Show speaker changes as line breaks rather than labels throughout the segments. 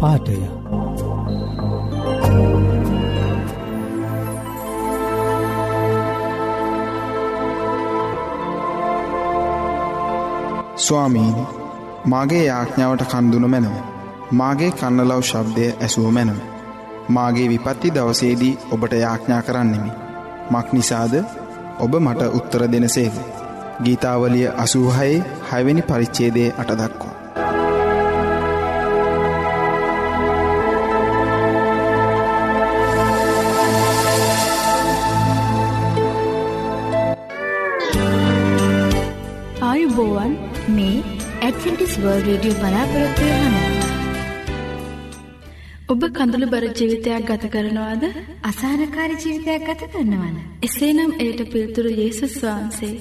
පාටය.
ස්වාමීනි මාගේ යාඥාවට කන්දුන මැනව. මාගේ කන්නලව් ශබ්දය ඇසුව මැනව. මාගේ විපත්ති දවසේදී ඔබට යාඥා කරන්නෙමි. මක් නිසාද? ඔබ මට උත්තර දෙනසේද ගීතාවලිය අසූහයේ හැවෙනි පරිච්චේදේ අටදක්වා
ඇඩවෙන්ටිස් වර්ල් රේඩියෝ බලාපොරොත්වය හඬ
ඔබ කඳුළු බර ජීවිතයක් ගත කරනවාද
අසානකාරි ජීවිතයක් ගත කරනවන.
එසේනම් එයට පිල්තුරු යේසුස් වහන්සේ.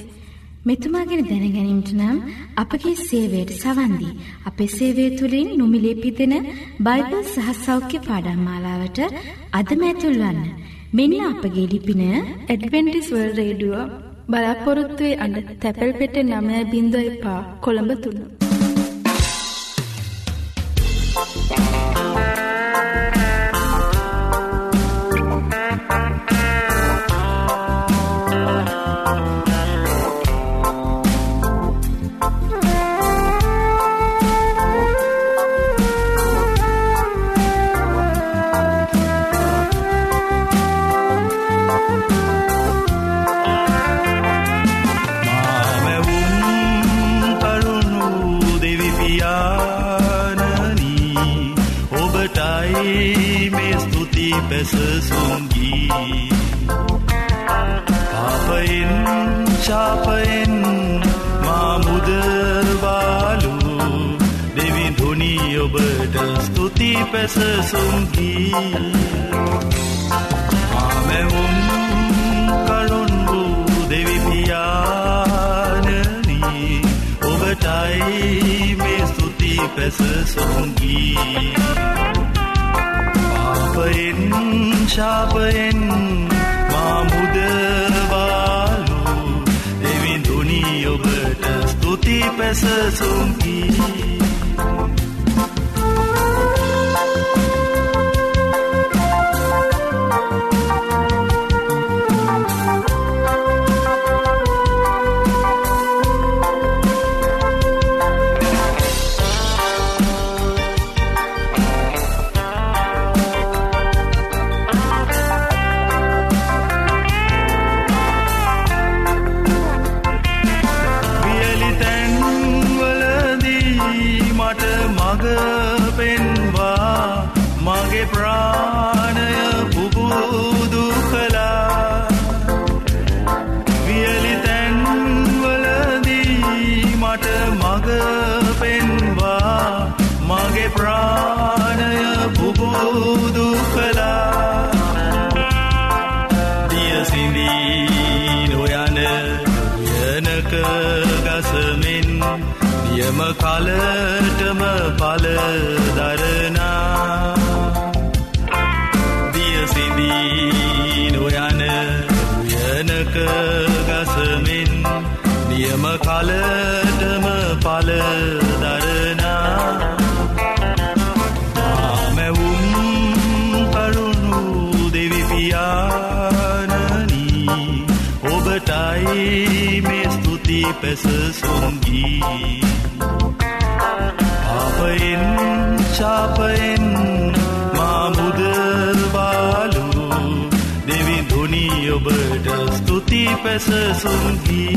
මෙතුමා ගැන දැනගැනීමට නම් අපගේ සේවයට සවන්දී. අපේ සේවය තුළින් නොමිලේ පිදෙන බයිබල් සහ සෞඛ්‍ය පාඩම් මාලාවට අදම ඇතුල්වන්න. මෙන්න අපගේ ලිපින
ඇඩවෙන්ටිස් වර්ල් රේඩුවෝ බලාපොරොත්තුවේ අඩ තැපැල් පෙට නමය බිඳුව එපා කොළඹ තුන්න.
ස්තුති පැසසොන්ගී පාපයෙන් ශාපයෙන් මාමුදවාලු දෙවිඳුනී ඔබට ස්තුති පැසසුන්ගී වියලි කලටම පලදරනා දියසිදී නොයන යනක ගසමින් නියම කලටම පලදරනා මැවුම් පරුණු දෙවිපියානනී ඔබටයි මේ ස්තුතියි පැස සොන්ගී ශාපයෙන් මාමුදවාලු දෙවිදුනී ඔබට ස්තුති පැසසුන්ගී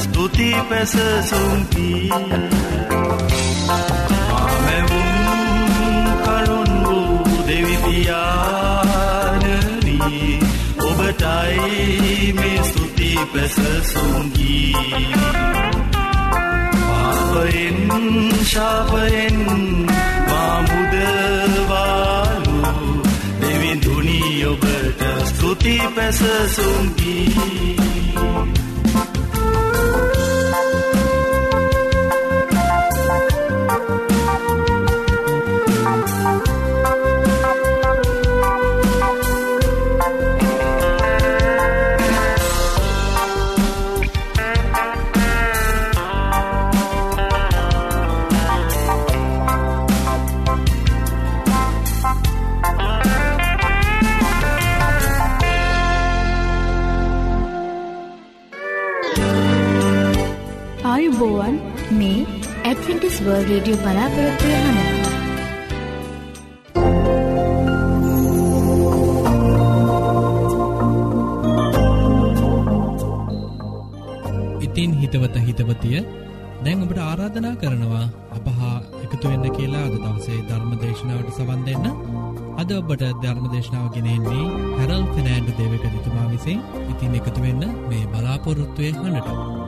ස්තුති පැසසුන්ගී මාමැවුම් කලොන් වූ දෙවිපියානනී ඔබටයි මේ ස්තුති පැසසුන්ගී පාපයෙන් ශාපයෙන් මාමුදවාලු දෙවිදුනී ඔබට ස්තුති පැසසුන්ගී
ආයුබෝවන්
මේ ඇඩ්වෙන්ටිස් වර්ල්ඩ් රේඩියෝ බලාපොරොත්තු වෙන
ඉතින් හිතවත හිතවතිය දැන් ඔබට ආරාධනා කරනවා අපහා එකතු වෙන්න කියලා අද දවසේ ධර්ම දේශනාවට සවන් දෙන්න. අද ඔබට ධර්ම දේශනාව ගෙනෙන්නේ හැරල් ෆිනෑන්ඩු දේවක දිතුමා විසින්. ඉතින් එකතු වෙන්න මේ බලාපොරොත්තුවය හඬට.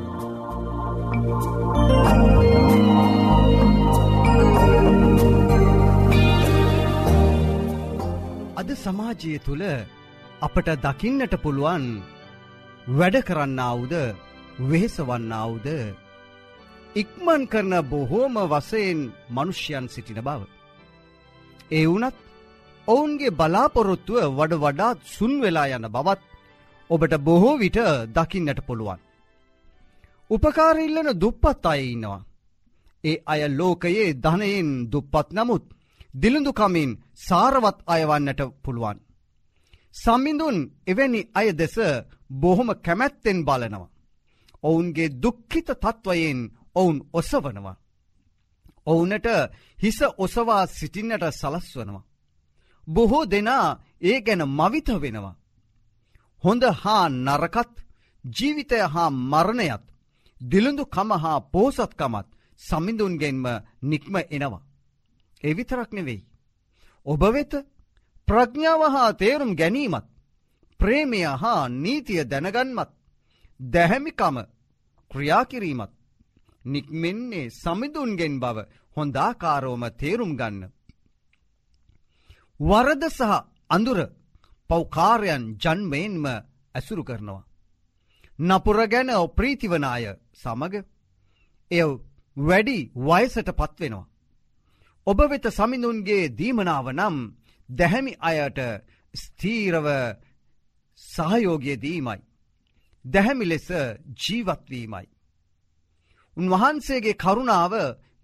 අද සමාජය තුළ අපට දකින්නට පුළුවන් වැඩ කරන්නාවුද වෙහෙසවන්නාවුද ඉක්මන් කරන බොහෝම වසයෙන් මනුෂ්‍යයන් සිටින බව. ඒ වනත් ඔවුන්ගේ බලාපොරොත්තුව වඩ වඩාත් සුන් වෙලා යන බවත් ඔබට බොහෝ විට දකින්නට පුළුවන්. උපකාරඉල්ලන දුප්පත් අය ඉන්නවා. ඒ අය ලෝකයේ ධනයෙන් දුප්පත් නමුත් දිළිඳුකමින් සාරවත් අයවන්නට පුළුවන්. සම්මිඳුන් එවැනි අය දෙස බොහොම කැමැත්තෙන් බලනවා. ඔවුන්ගේ දුක්ඛිත තත්ත්වයෙන් ඔවුන් ඔසවනවා. ඔවුනට හිස ඔසවා සිටින්නට සලස්වනවා. බොහෝ දෙනා ඒ ගැන මවිත වෙනවා. හොඳ හා නරකත් ජීවිතය හා මරණයත් දිළිඳු කම හා පෝසත්කමත් සමිඳුන්ගෙන්ම නික්ම එනවා. එවිතරක් නෙවෙයි. ඔබ වෙත ප්‍රඥාව හා තේරුම් ගැනීමත් ප්‍රේමය හා නීතිය දැනගන්මත් දැහැමිකම ක්‍රියාකිරීමත් නික්මෙන්නේ සමිඳුන්ගෙන් බව හොඳාකාරෝම තේරුම් ගන්න. වරද සහ අඳුර පෞකාරයන් ජන්මයෙන්ම ඇසුරු කරනවා. නපුර ගැන ප්‍රීතිවනාය සමග එය වැඩි වයසට පත්වෙනවා. ඔබ වෙත සමිඳුන්ගේ දීමනාව නම් දැහැමි අයට ස්තීරව සහයෝගය දීමයි. දැහැමි ලෙස ජීවත්වීමයි. උන්වහන්සේගේ කරුණාව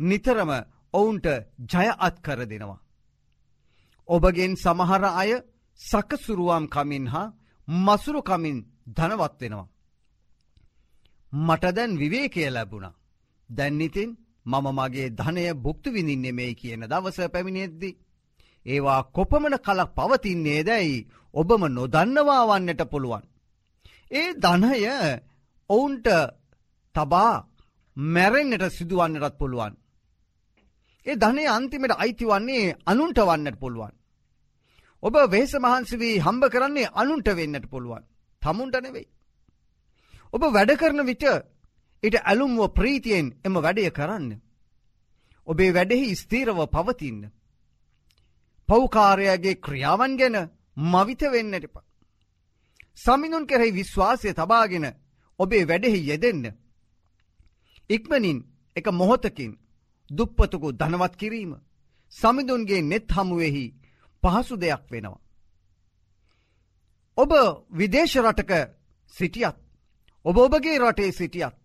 නිතරම ඔවුන්ට ජය අත් කර දෙනවා. ඔබගෙන් සමහර අය සකසුරුවම් කමින් හා මසුරු කමින් ධනවත් වෙනවා. මට දැන් විවේකය ලැබුණ. දැන්නිතින් මම මගේ ධනය බුක්තු විඳින්නේ මේ කියන දවස පැමිණෙද්දි. ඒවා කොපමන කලක් පවතින්නේ දැයි ඔබම නොදන්නවා වන්නට පුළුවන්. ඒ ධනය ඔවුන්ට තබා මැරෙන්න්නට සිදුවන්නටත් පුළුවන්. ඒ ධනය අන්තිමට අයිති වන්නේ අනුන්ට වන්නට පුළුවන්. ඔබ වේස මහන්සවී හම්බ කරන්නේ අනුන්ට වෙන්නට පුළුවන්. තමුන්ට නෙවෙයි. ඔබ වැඩ කරන විට ඉට ඇලුම්ව ප්‍රීතියෙන් එම වැඩය කරන්න. ඔබේ වැඩෙහි ස්තීරව පවතින්න. පෞකාරයගේ ක්‍රියාවන් ගැන මවිත වෙන්නටපා. සමිනුන් කෙරෙහි විශ්වාසය තබාගෙන ඔබේ වැඩෙහි යෙදෙන්න. ඉක්මනින් එක මොහොතකින් දුප්පතුකු ධනවත් කිරීම සමිඳුන්ගේ නෙත් හමුවෙහි පහසු දෙයක් වෙනවා. ඔබ විදේශ රටක සිටියත් ඔබ ඔබගේ රටේ සිටියත්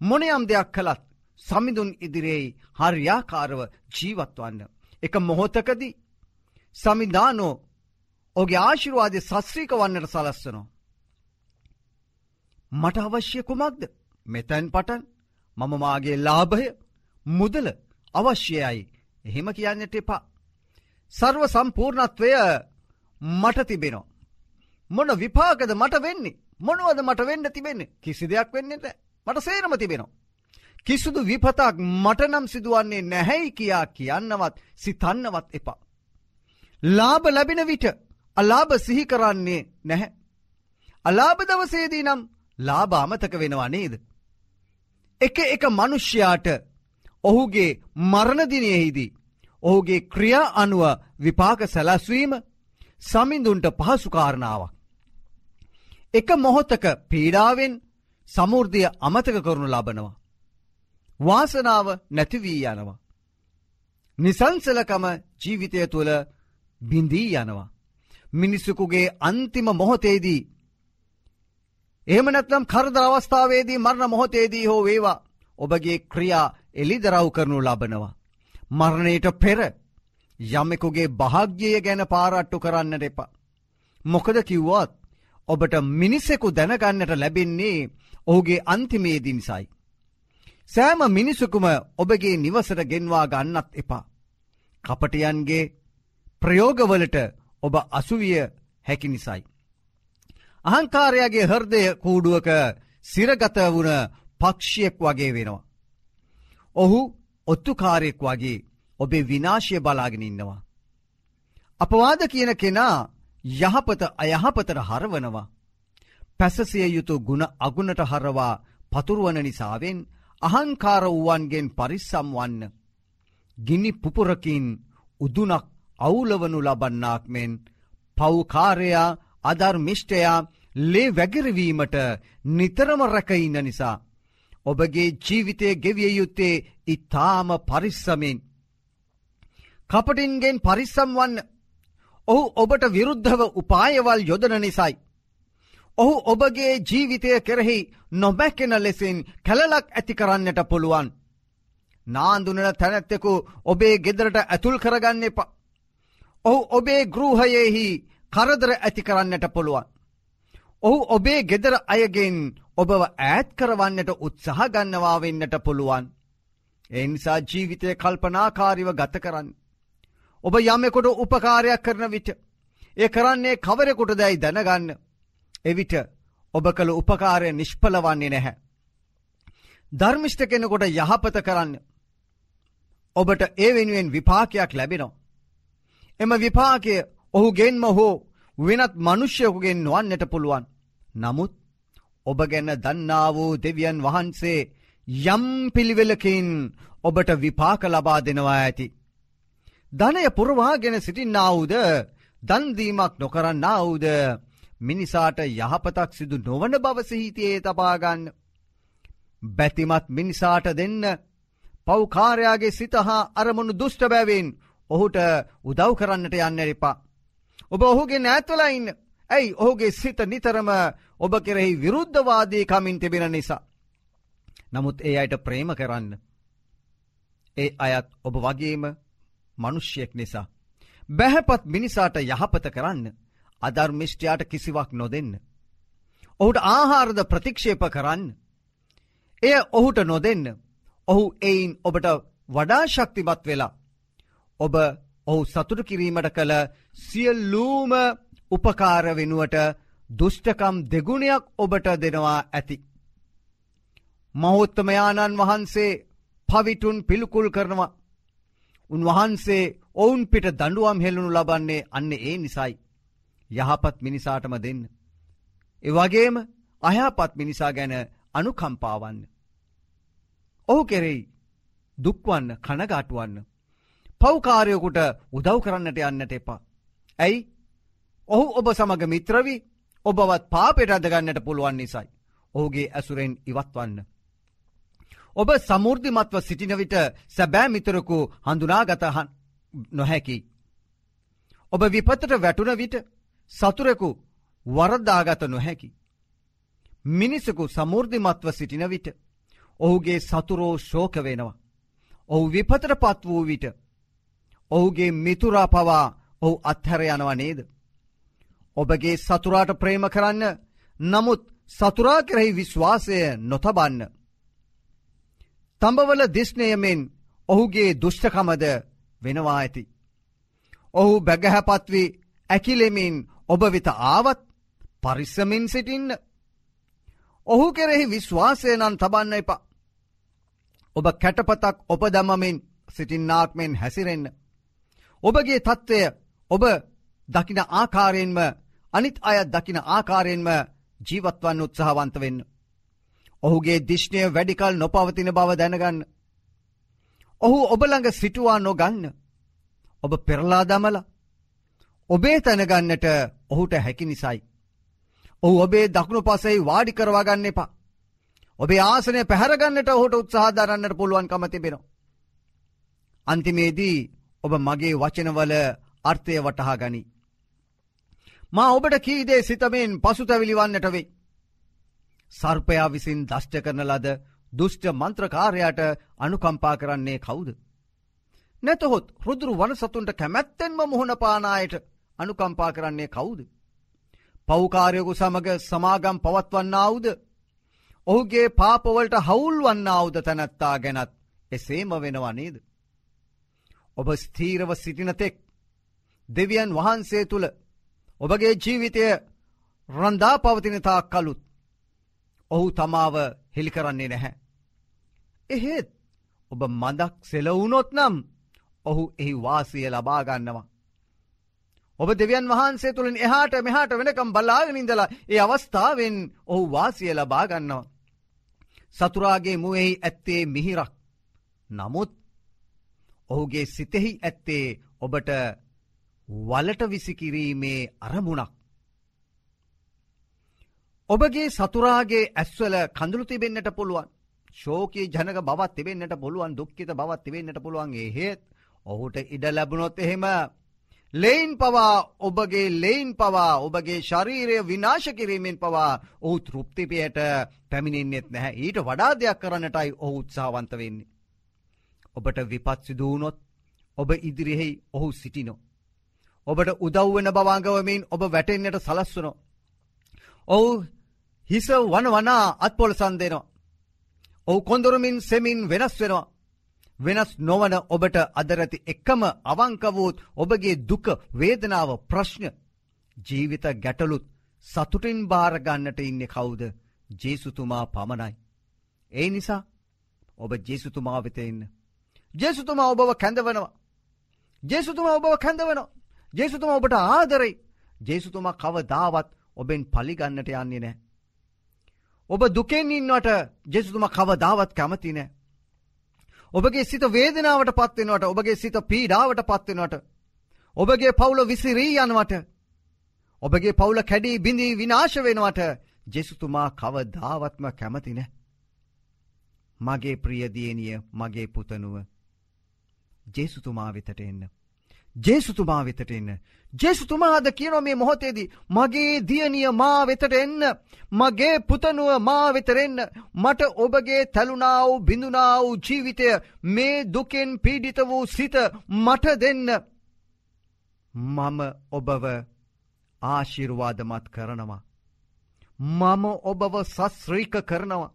මොනයම් දෙයක් කළත් සමිඳුන් ඉදිරියේ හරියාකාරව ජීවත්වන්න. එක මොහොතකදී සමිධානෝ ඔගේ ආශිරවාදය සස්්‍රීක වන්නට සලස්සනවා. මට අවශ්‍ය කුමක්ද මෙතැන් පටන් මම මාගේ ලාභය මුදල අවශ්‍යයයි එහෙම කියන්නට එපා. සර්ව සම්පූර්ණත්වය මට තිබෙනවා. මොන විපාකද මට වෙන්නේ මොනුවද මට වෙන්න තිබෙන්නේ කිසි දෙයක් වෙන්නට මට සේරම තිබෙනවා. කිසිදු විපතක් මටනම් සිදුවන්නේ නැහැයි කියා කියන්නවත් සිතන්නවත් එපා. ලාභ ලැබෙන විට අලාභ සිහි කරන්නේ නැහැ. අලාභ දවසේදී නම් ලාභ අමතක වෙනවා නේද. එක එක මනුෂ්‍යයාට ඔහුගේ මරණදිනයෙහිදී. ඔහුගේ ක්‍රියා අනුව විපාක සැලැස්වීම සමිඳුන්ට පහසුකාරණාවක්. එක මොහොත්තක පීඩාවෙන් සමුෘර්ධය අමතක කරනු ලබනවා. වාසනාව නැතිවී යනවා. නිසංසලකම ජීවිතය තුළ බිඳී යනවා. මිනිස්සුකුගේ අන්තිම මොහොතේදී. එහමනැත්නම් කරද අවස්ථාවේදී මරණ මොහොතේදී හෝ වේවා ඔබගේ ක්‍රියා එලිදරව් කරනු ලබනවා. මරණයට පෙර යමෙකුගේ භාග්‍යය ගැන පාරට්ටු කරන්නට එපා. මොකද කිව්වත් ඔබට මිනිස්සෙකු දැනගන්නට ලැබෙන්නේ ඔහුගේ අන්තිමේදී නිසයි. සෑම මිනිසකුම ඔබගේ නිවසට ගෙන්වා ගන්නත් එපා. කපටයන්ගේ ප්‍රයෝගවලට ඔබ අසුවිය හැකි නිසයි. අහංකාරයාගේ හර්දය කූඩුවක සිරගත වුණ පක්ෂියෙක් වගේ වෙනවා. ඔහු ඔත්තුකාරයෙක් වගේ ඔබේ විනාශය බලාගෙන ඉන්නවා. අපවාද කියන කෙනා යහපත අයහපතට හරවනවා. පැසසිය යුතු ගුණ අගුණට හරවා පතුරුවන නිසාවෙන් අහංකාර වූවන්ගෙන් පරිස්සම් වන්න. ගිනි පුපුරකින් උදුනක් අවුලවනු ලබන්නාක් මෙන් පව්කාරයා අධර්මිෂ්ටයා ලේ වැගිරවීමට නිතරම රැකඉන්න නිසා. ඔබගේ ජීවිතය ගෙවිය යුත්තේ ඉතාම පරිස්සමෙන්. කපටින්ගෙන් පරිස්සම් වන්න ඔහු ඔබට විරුද්ධව උපායවල් යොදන නිසයි. ඔහු ඔබගේ ජීවිතය කෙරෙහි නොබැක්කෙන ලෙසින් කැලලක් ඇති කරන්නට පුළුවන්. නාන්දුනන තැනැත්තෙකු ඔබේ ගෙදරට ඇතුල් කරගන්න එපා. ඔහු ඔබේ ගෘහයෙහි කරදර ඇති කරන්නට පුළුවන්. ඔහු ඔබේ ගෙදර අයගෙන් ඔබව ඈත් කරවන්නට උත්සාහ ගන්නවා වෙන්නට පුළුවන්. එනිසා ජීවිතය කල්පනාකාරිව ගත කරන්න. ඔබ යමෙකොට උපකාරයක් කරන විට. ඒ කරන්නේ කවරෙකුට දැයි දැනගන්න. එවිට ඔබ කළ උපකාරය නිෂ්පලවන්නේ නැහැ. ධර්මිෂ්ට කෙනෙකොට යහපත කරන්න. ඔබට ඒ වෙනුවෙන් විපාකයක් ලැබෙනවා. එම විපාකය ඔහු ගෙන්ම හෝ වෙනත් මනුෂ්‍යයකුගෙන් නොවන්නට පුළුවන්. නමුත් ඔබ ගැන්න දන්නා වූ දෙවියන් වහන්සේ යම් පිළිවෙලකින් ඔබට විපාක ලබා දෙනවා ඇති. ධනය පුරවාගෙන සිටින්නාවුද දන්දීමක් නොකරන්න අවුද මිනිසාට යහපතක් සිදු නොවන බවසහිතයේ තබාගන්න. බැතිමත් මිනිසාට දෙන්න පෞකාරයාගේ සිත හා අරමුණු දුෂ්ට බැවෙන් ඔහුට උදව් කරන්නට යන්න එරිපා. ඔබ ඔහුගේ නෑත්වලයින්න ඇයි ඔහුගේ සිත නිතරම ඔබ කෙරෙහි විරුද්ධවාදී කමින් තිබෙන නිසා. නමුත් ඒ අයට ප්‍රේම කරන්න. ඒ අයත් ඔබ වගේම මනුෂ්‍යයෙක් නිසා. බැහැපත් මිනිසාට යහපත කරන්න අධර්මිෂ්ටයාට කිසිවක් නොදෙන්න. ඔහුට ආහාරද ප්‍රතික්ෂේප කරන්න. එය ඔහුට නොදෙන්න. ඔහු එයින් ඔබට වඩා ශක්තිමත් වෙලා. ඔබ ඔහු සතුට කිරීමට කළ සියල්ලූම උපකාර වෙනුවට දුෂ්ටකම් දෙගුණයක් ඔබට දෙනවා ඇති. මහෝත්තමයාණන් වහන්සේ පවිටුන් පිළිකුල් කරනවා. උන්වහන්සේ ඔවුන් පිට දඩුවම් හෙළුණු ලබන්නේ අන්න ඒ නිසයි. යහපත් මිනිසාටම දෙන්න. එවගේම අයහපත් මිනිසා ගැන අනුකම්පාවන්න. ඔහු කෙරෙයි දුක්වන්න කනගාටුවන්න. පෞකාරයකුට උදව් කරන්නට යන්නට එපා. ඇයි ඔහු ඔබ සමග මිත්‍රවී ඔබවත් පාපෙට අදගන්නට පුළුවන් නිසයි. ඔහුගේ ඇසුරෙන් ඉවත්වන්න. ඔබ සමුෘධිමත්ව සිටින විට සැබෑ මිතරකු හඳුනාගතහන් නොහැකි. ඔබ විපතට වැටුන විට සතුරෙකු වරද්දාගත නොහැකි. මිනිසකු සමුෘධිමත්ව සිටින විට ඔහුගේ සතුරෝ ශෝක වෙනවා. ඔහු විපතට පත් වූ විට ඔහුගේ මිතුරා පවා ඔහු අත්හැර යනව නේද. ඔබගේ සතුරාට ප්‍රේම කරන්න නමුත් සතුරා කෙරෙහි විශ්වාසය නොතබන්න. තඹවල දිස්නයමෙන් ඔහුගේ දුෂ්ටකමද වෙනවා ඇති. ඔහු බැගහැපත්වී ඇකිලෙමින් ඔබ වෙත ආවත් පරිස්සමින් සිටින්න. ඔහු කෙරෙහි විශ්වාසය නම් තබන්න එපා. ඔබ කැටපතක් ඔප දමමින් සිටින්නාක්මෙන් හැසිරෙන්න. ඔබගේ තත්ත්වය ඔබ දකින ආකාරයෙන්ම අනිත් අය දකින ආකාරයෙන්ම ජීවත්වන්න උත්සාහවන්ත වෙන්න. ඔහුගේ දිශ්නය වැඩිකල් නොපවතින බව දැනගන්න. ඔහු ඔබළඟ සිටුවා නොගන්න. ඔබ පෙරලා දමල. ඔබේ තැනගන්නට ඔහුට හැකි නිසයි. ඔහු ඔබේ දකුණු පසෙහි වාඩි කරවාගන්න එපා. ඔබේ ආසනය පැහරගන්නට ඔහුට උත්සාහධරන්නට පුළුවන් කමතිබෙන. අන්තිමේදී ඔබ මගේ වචනවල අර්ථය වටහා ගනි. මා ඔබට කීදේ සිතමෙන් පසුතැවිලිවන්නට වෙයි. සර්පයා විසින් දෂ්ට කරන ලද දුෂ්ට මන්ත්‍රකාරයට අනුකම්පා කරන්නේ කවුද. නැතහොත් රුදුරු වන සතුන්ට කැමැත්තෙන්ම මුහුණ පානායට අනුකම්පා කරන්නේ කවුද. පෞකාරයකු සමග සමාගම් පවත්වන්නාවුද. ඔහුගේ පාපවලට හවුල් වන්නාවුද තැනැත්තා ගැනත් එසේම වෙනවා නේද. ඔබ ස්තීරව සිටිනතෙක් දෙවියන් වහන්සේ තුළ ඔබගේ ජීවිතය රන්දා පවතිනතා කළුත් ඔහු තමාව හෙළි කරන්නේ නැහැ. එහෙත් ඔබ මදක් සෙලවුනොත් නම් ඔහු එහි වාසිය ලබාගන්නවා. ඔබ දෙවියන් වහන්සේ තුළින් එහාට මෙහාට වෙනකම් බලාගෙනින්දලා ඒ අවස්ථාවෙන් ඔහු වාසිය ලබාගන්නවා. සතුරාගේ මුවෙහි ඇත්තේ මිහිරක්. නමුත් ඔහුගේ සිතෙහි ඇත්තේ ඔබට වලට විසිකිරීමේ අරමුණක්. ඔබගේ සතුරාගේ ඇස්වල කඳුළු තිබෙන්න්නට පුළුවන්. ශෝකී ජනක බවත් තිබෙන්න්නට පුළුවන් දුක්කිත බවත් තිබෙන්න්නට පුළුවන් ඒහෙත් ඔහුට ඉඩ ලැබුණොත් එහෙම. ලෙයින් පවා ඔබගේ ලෙයින් පවා ඔබගේ ශරීරය විනාශ කිරීමෙන් පවා ඔහු තෘප්තිපයට පැමිණෙන්නෙත් නැහැ ඊට වඩා දෙයක් කරන්නටයි ඔහු උත්සාවන්ත වෙන්නේ. ඔබට විපත් සිදුවනොත් ඔබ ඉදිරිහෙහි ඔහු සිටිනෝ. ඔබට උදව්වෙන බවාංගවමින් ඔබ වැටෙන්න්නට සලස්වනෝ. ඔහු හිස වන වනා අත්පොලසන් දෙනවා. ඔහු කොඳුරමින් සෙමින් වෙනස් වෙනවා. වෙනස් නොවන ඔබට අදරති එක්කම අවංකවූත් ඔබගේ දුක වේදනාව ප්‍රශ්න ජීවිත ගැටලුත් සතුටින් භාරගන්නට ඉන්න කවුද ජේසුතුමා පමණයි. ඒ නිසා ඔබ ජේසුතුමා වෙත ඉන්න. ජේසුතුමා ඔබව කැඳවනවා. ජේසුතුමා ඔබව කැඳවනවා. ජේසුතුමා ඔබට ආදරයි. ජේසුතුමා කව දාවත් ඔබෙන් පලිගන්නට යන්නේ නෑ. ඔබ දුකෙන් ඉන්නවට ජෙසුතුම කවදාවත් කැමති නෑ. ඔබගේ සිත වේදනාවට පත්වෙනවට ඔබගේ සිත පීඩාවට පත්වෙනවට. ඔබගේ පවුල විසිරී යනවට. ඔබගේ පවුල කැඩී බිඳී විනාශ වෙනවට ජෙසුතුමා කව දාවත්ම කැමතින. මගේ ප්‍රියදියනිය මගේ පුතනුව. ජේසුතුමා වෙතට එන්න. ජේසුතුමා වෙතට එන්න. ජෙසුතුමාද කියනො මේ මොහොතේදී. මගේ දියනිය මා වෙතට එන්න. මගේ පුතනුව මා වෙතරෙන්න. මට ඔබගේ තැලුණාව බිඳුනාව ජීවිතය මේ දුකෙන් පීඩිත වූ සිත මට දෙන්න. මම ඔබව ආශිර්වාදමත් කරනවා. මම ඔබව සස්්‍රීක කරනවා.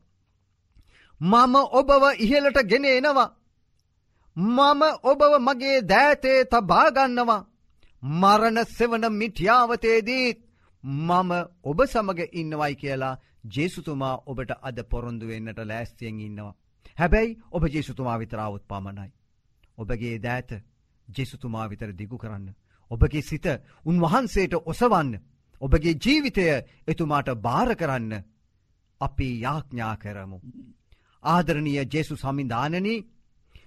මම ඔබව ඉහලට ගෙන එනවා. මම ඔබව මගේ දෑතේ තබාගන්නවා. මරණ සෙවන මිටියාවතේදීත් මම ඔබ සමග ඉන්නවයි කියලා ජේසුතුමා ඔබට අද පොරොන්දුවෙන්න්නට ලෑස්තියෙන් ඉන්නවා. හැබැයි ඔබ ජේසුතුමා විතරාවත් පමණයි. ඔබගේ දෑත ජෙසුතුමා විතර දිගු කරන්න. ඔබගේ සිත උන්වහන්සේට ඔසවන්න. ඔබගේ ජීවිතය එතුමාට භාර කරන්න අපි යාඥා කරමු. ආදරණීය ජෙසු සමිධානනී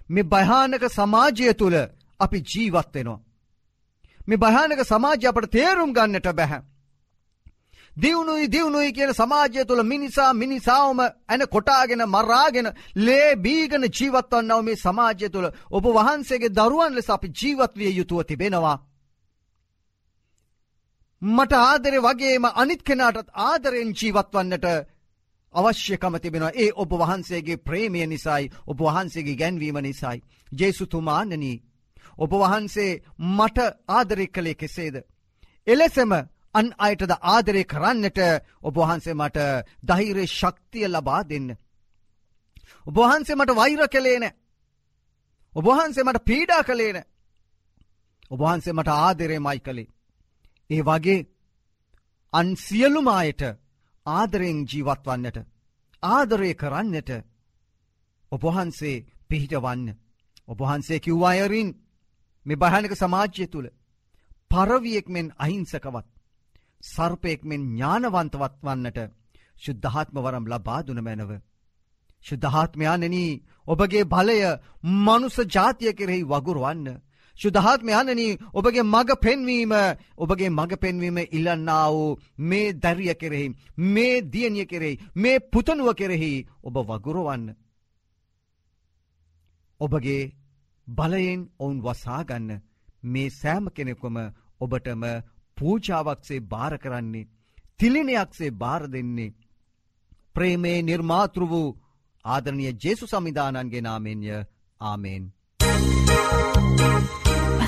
මේ භයානක සමාජය තුළ අපි ජීවත්වෙනවා. මේ භයානක සමාජය අපට තේරුම් ගන්නට බැහැ. දියුණුයි දියුණුයි කියන සමාජය තුළ මිනිසා මිනිසාවම ඇන කොටාගෙන මරාගෙන ලේ බීගන ජීවත්වන්නව මේ සමාජය තුළ ඔබ වහන්සේගේ දරුවන් ලෙස අපි ජීවත්විය යුතුව තිබෙනවා. මට ආදරය වගේම අනිත් කෙනාටත් ආදරයෙන් ජීවත්වන්නට අවශ්‍යකම තිබෙන ඒ ඔබ වහන්සේගේ ප්‍රේමය නිසයි ඔබ වහන්සේගේ ගැන්වීම නිසයි. ජේසුතුමානනී. ඔබ වහන්සේ මට ආදරය කළේ කෙසේද. එලෙසම අන් අයටද ආදරය කරන්නට ඔබ වහන්සේ මට දහිරේ ශක්තිය ලබා දෙන්න. ඔබ වහන්සේ මට වෛර කළේන. ඔබ වහන්සේ මට පීඩා කළේන. ඔබ වහන්සේ මට ආදරය මයි කළේ. ඒ වගේ අන් සියලුමායට ආදරයෙන් ජීවත්වන්නට ආදරය කරන්නට ඔබහන්සේ පිහිටවන්න ඔබහන්සේ කිව්වායරින් මෙ භයනක සමාජ්‍යය තුළ පරවියෙක් මෙන් අහිංසකවත් සර්පයෙක් මෙන් ඥානවන්තවත් වන්නට ශුද්ධහත්ම වරම් ලබාදුන මැනව. ශුද්ධහත්මයානනී ඔබගේ බලය මනුස ජාතිය කෙරෙහි වගුරුවන්න ශුදහත්මයනනී ඔබගේ මග පෙන්වීම ඔබගේ මග පෙන්වීම ඉල්ලන්නා වූ මේ දැරිය කෙරෙහි මේ දියනිය කෙරෙහි මේ පුතනුව කෙරෙහි ඔබ වගුරුවන්න. ඔබගේ බලයෙන් ඔවුන් වසාගන්න මේ සෑම කෙනෙකුම ඔබටම පූජාවක්සේ භාර කරන්නේ තිලිනයක්සේ භාර දෙන්නේ ප්‍රේමේ නිර්මාතෘ වූ ආදරණය ජේසු සමිධානන්ගේ නාමෙන්ය ආමේන්.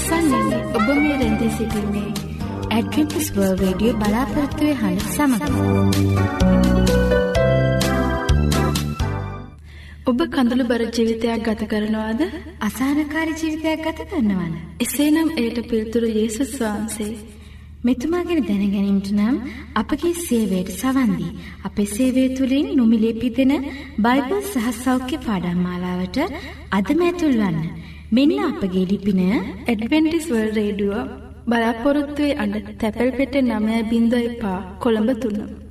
අසන්නේ ඔබ මේ රැඳී සිටින්නේ ඇඩ්වෙන්ටිස් වර්ල්ඩ් රේඩියෝ බලාපොරොත්තුවේ හඬ සමග.
ඔබ කඳුළු බර ජීවිතයක් ගත කරනවාද?
අසහනකාරී ජීවිතයක් ගත කරනවද?
එසේනම් එයට පිළිතුරු යේසුස් වහන්සේ
මෙතුමා ගැන දැනගැනීමට නම් අපගේ සේවයට සවන් දී අපේ සේවය තුලින් නොමිලේ පිදෙන බයිබල් සහ සෞඛ්‍ය පාඩම් මාලාවට අදම ඇතුල් වන්න. මෙන්න අපගේ ලිපින
ඇඩ්වෙන්ටිස් වර්ල්ඩ් රේඩියෝ බලාපොරොත්තුවේ අඩ තැපැල් පෙට්ටේ 9.5 කොළඹ තුන.